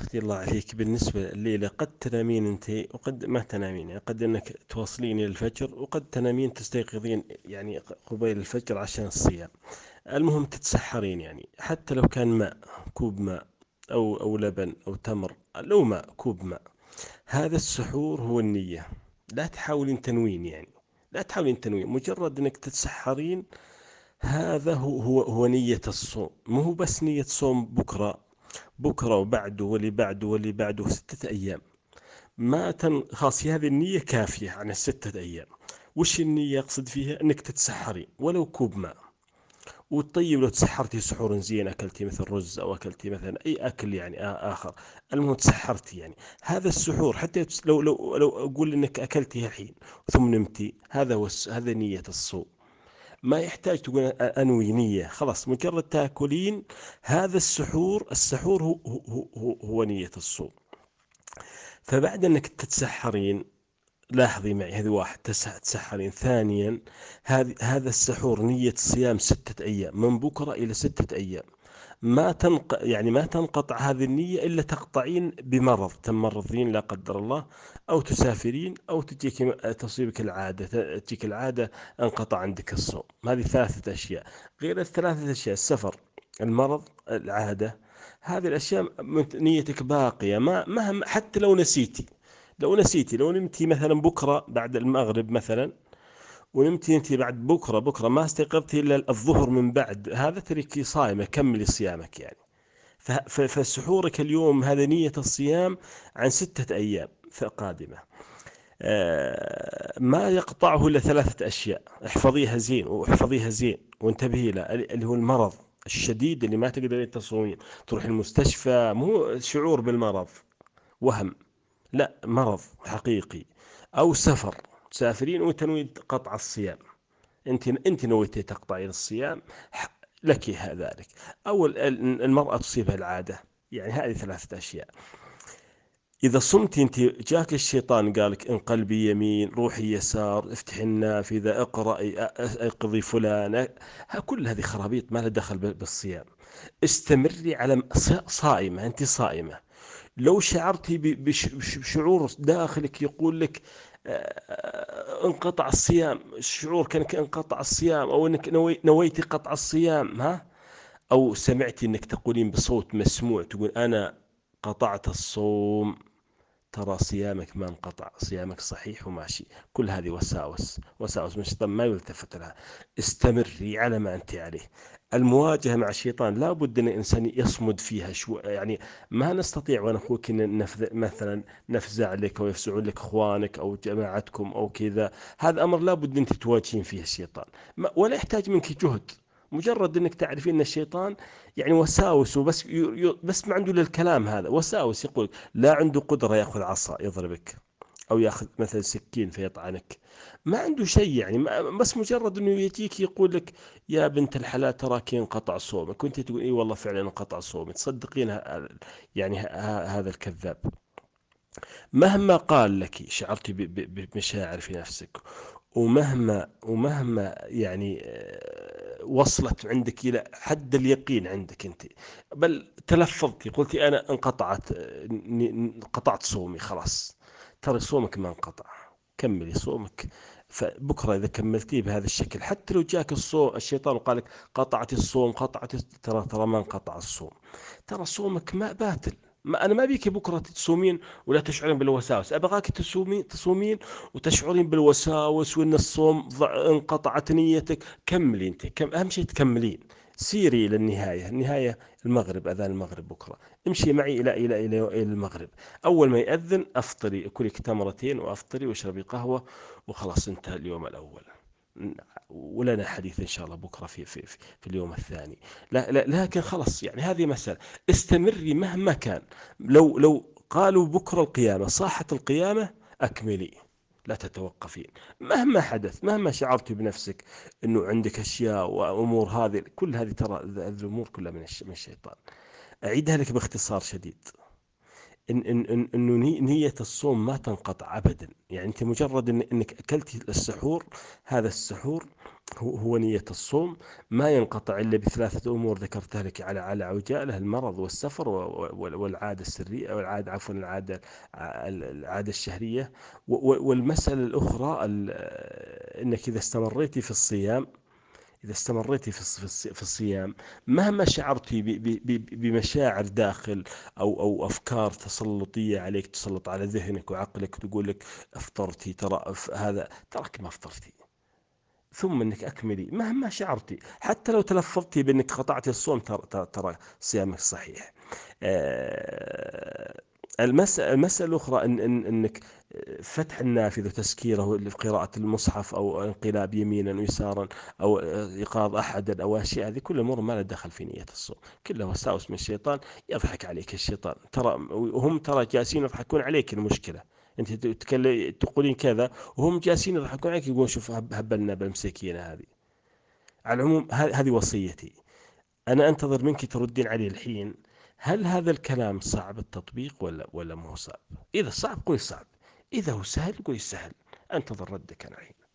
أختي الله عليك بالنسبة الليلة قد تنامين أنت وقد ما تنامين. يعني قد أنك تواصلين الفجر وقد تنامين تستيقظين يعني قبيل الفجر عشان الصيام. المهم تتسحرين يعني. حتى لو كان ماء كوب ماء أو أو لبن أو تمر لو ماء كوب ماء. هذا السحور هو النية. لا تحاولين تنوين يعني. لا تحاولين تنوين. مجرد أنك تتسحرين هذا هو هو, هو نية الصوم. مو بس نية صوم بكرة بكرة وبعده واللي بعده واللي بعده ستة أيام. ما تن خلاص هذه النية كافية عن الستة أيام. وش النية أقصد فيها؟ أنك تتسحري ولو كوب ماء. والطيب لو تسحرتي سحور زين أكلتي مثل رز أو أكلتي مثلا أي أكل يعني آخر. المهم تسحرتي يعني. هذا السحور حتى لو لو لو أقول إنك أكلتي الحين ثم نمتي هذا هو هذا نية الصوم ما يحتاج تقول أنوي نية. خلاص مجرد تاكلين هذا السحور السحور هو, هو, هو, هو نية الصوم. فبعد أنك تتسحرين لاحظي معي هذه واحد تسحرين. ثانيا هذا السحور نية صيام ستة أيام من بكرة إلى ستة أيام. ما تنق... يعني ما تنقطع هذه النية إلا تقطعين بمرض تمرضين لا قدر الله أو تسافرين أو تجيك تصيبك العادة تجيك العادة انقطع عندك الصوم. هذه ثلاثة أشياء. غير الثلاثة أشياء السفر المرض العادة هذه الأشياء نيتك باقية. ما مهما حتى لو نسيتي لو نسيتي لو نمتي مثلا بكرة بعد المغرب مثلا ونمتي انت بعد بكرة بكرة ما استيقظتي إلا الظهر من بعد. هذا تركي صايمة كملي صيامك يعني. فسحورك اليوم هذا نية الصيام عن ستة أيام قادمة. آه، ما يقطعه إلا ثلاثة أشياء. احفظيها زين واحفظيها زين وانتبهي له اللي هو المرض الشديد اللي ما تقدرين تصومين. تروح المستشفى مو شعور بالمرض وهم. لا مرض حقيقي. أو سفر. تسافرين وتنوي قطع الصيام. انت انت نويتي تقطعين الصيام لك ذلك أو المرأة تصيبها العادة. يعني هذه ثلاثة أشياء. إذا صمتي أنت جاك الشيطان قالك انقلبي يمين روحي يسار افتحي النافذة اقرأي اقضي فلان كل هذه خرابيط ما لها دخل بالصيام. استمري على صائمة أنت صائمة. لو شعرتي بشعور داخلك يقول لك انقطع الصيام الشعور كانك انقطع الصيام إنك نوي نويتي قطع الصيام ها؟ أو سمعتي إنك تقولين بصوت مسموع تقول أنا قطعت الصوم. ترى صيامك ما انقطع صيامك صحيح وماشي. كل هذه وساوس وساوس من الشيطان ما يلتفت لها. استمري على ما أنت عليه. المواجهة مع الشيطان لا بد أن الإنسان يصمد فيها شو يعني ما نستطيع وأنا أخوك نفذ مثلا نفزع لك أو يفزعون لك إخوانك أو جماعتكم أو كذا. هذا أمر لا بد أن تواجهين فيه الشيطان. ولا يحتاج منك جهد. مجرد إنك تعرفين إن الشيطان يعني وساوس وبس بس ما عنده للكلام هذا وساوس يقول لا عنده قدرة يأخذ عصا يضربك أو يأخذ مثلا سكين فيطعنك. ما عنده شيء يعني بس مجرد إنه يجيك يقول لك يا بنت الحلال تراك انقطع صومك كنت تقول إي والله فعلا انقطع صومي. تصدقين يعني هذا الكذاب. مهما قال لك شعرتي بمشاعر في نفسك ومهما ومهما يعني آه، وصلت عندك إلى حد اليقين عندك أنت. بل تلفظتي قلتي أنا انقطعت قطعت صومي خلاص. ترى صومك ما انقطع. كملي صومك. فبكرة إذا كملتيه بهذا الشكل حتى لو جاك الصوم الشيطان وقال لك قطعت الصوم قطعت ترى ترى ما انقطع الصوم. ترى صومك ما بطل ما أنا ما أبيك بكرة تصومين ولا تشعرين بالوساوس. أبغاك تصومين تصومين وتشعرين بالوساوس وإن الصوم انقطعت نيتك. كملي أنت. كم أهم شيء تكملين. سيري إلى النهاية. النهاية المغرب أذان المغرب بكرة. امشي معي إلى إلى إلى, إلى المغرب. أول ما يأذن أفطري. كلي تمرتين وأفطري واشربي قهوة وخلاص انتهى اليوم الأول. ولنا حديث إن شاء الله بكرة في, في, في اليوم الثاني. لا, لا لكن خلاص يعني هذه مسألة. استمري مهما كان. لو لو قالوا بكرة القيامة صاحت القيامة أكملي. لا تتوقفين. مهما حدث مهما شعرت بنفسك أنه عندك أشياء وأمور هذه كل هذه ترى الأمور كلها من الشيطان. أعيدها لك باختصار شديد. إن إن إن ني- نية الصوم ما تنقطع أبدا. يعني أنت مجرد إن إنك أكلتي السحور هذا السحور هو هو نية الصوم. ما ينقطع إلا بثلاثة أمور ذكرتها لك على على عجالة المرض والسفر والعادة السرية والعادة عفوا العادة العادة الشهرية. والمسألة الأخرى ال- إنك إذا استمريتي في الصيام إذا استمريتي في الص- في الص- في الصيام مهما ب- بمشاعر داخل أو أو أفكار تسلطية عليك تسلط على ذهنك وعقلك تقول لك أفطرتي ترى هذا تراك ما أفطرتي. ثم إنك أكملي مهما شعرتي حتى لو تلفظتي بإنك قطعتي الصوم ترى ترى, ترى صيامك صحيح. آه، المسألة, المسألة الأخرى إن إن إنك فتح النافذة وتسكيره لقراءة المصحف أو انقلاب يمينا ويسارا أو إيقاظ أحد أو أشياء هذه كل أمور ما لها دخل في نية الصوم. كلها وساوس من الشيطان يضحك عليك الشيطان. ترى وهم ترى جالسين يضحكون عليك المشكلة. أنت تتكلم تقولين كذا وهم جالسين يضحكون عليك يقولون شوف هب- هبلنا بالمسكينة هذه. على العموم هذه وصيتي. أنا أنتظر منك تردين علي الحين. هل هذا الكلام صعب التطبيق ولا ولا مو صعب؟ إذا صعب قولي صعب، إذا هو سهل قولي سهل، أنتظر ردك أنا الحين.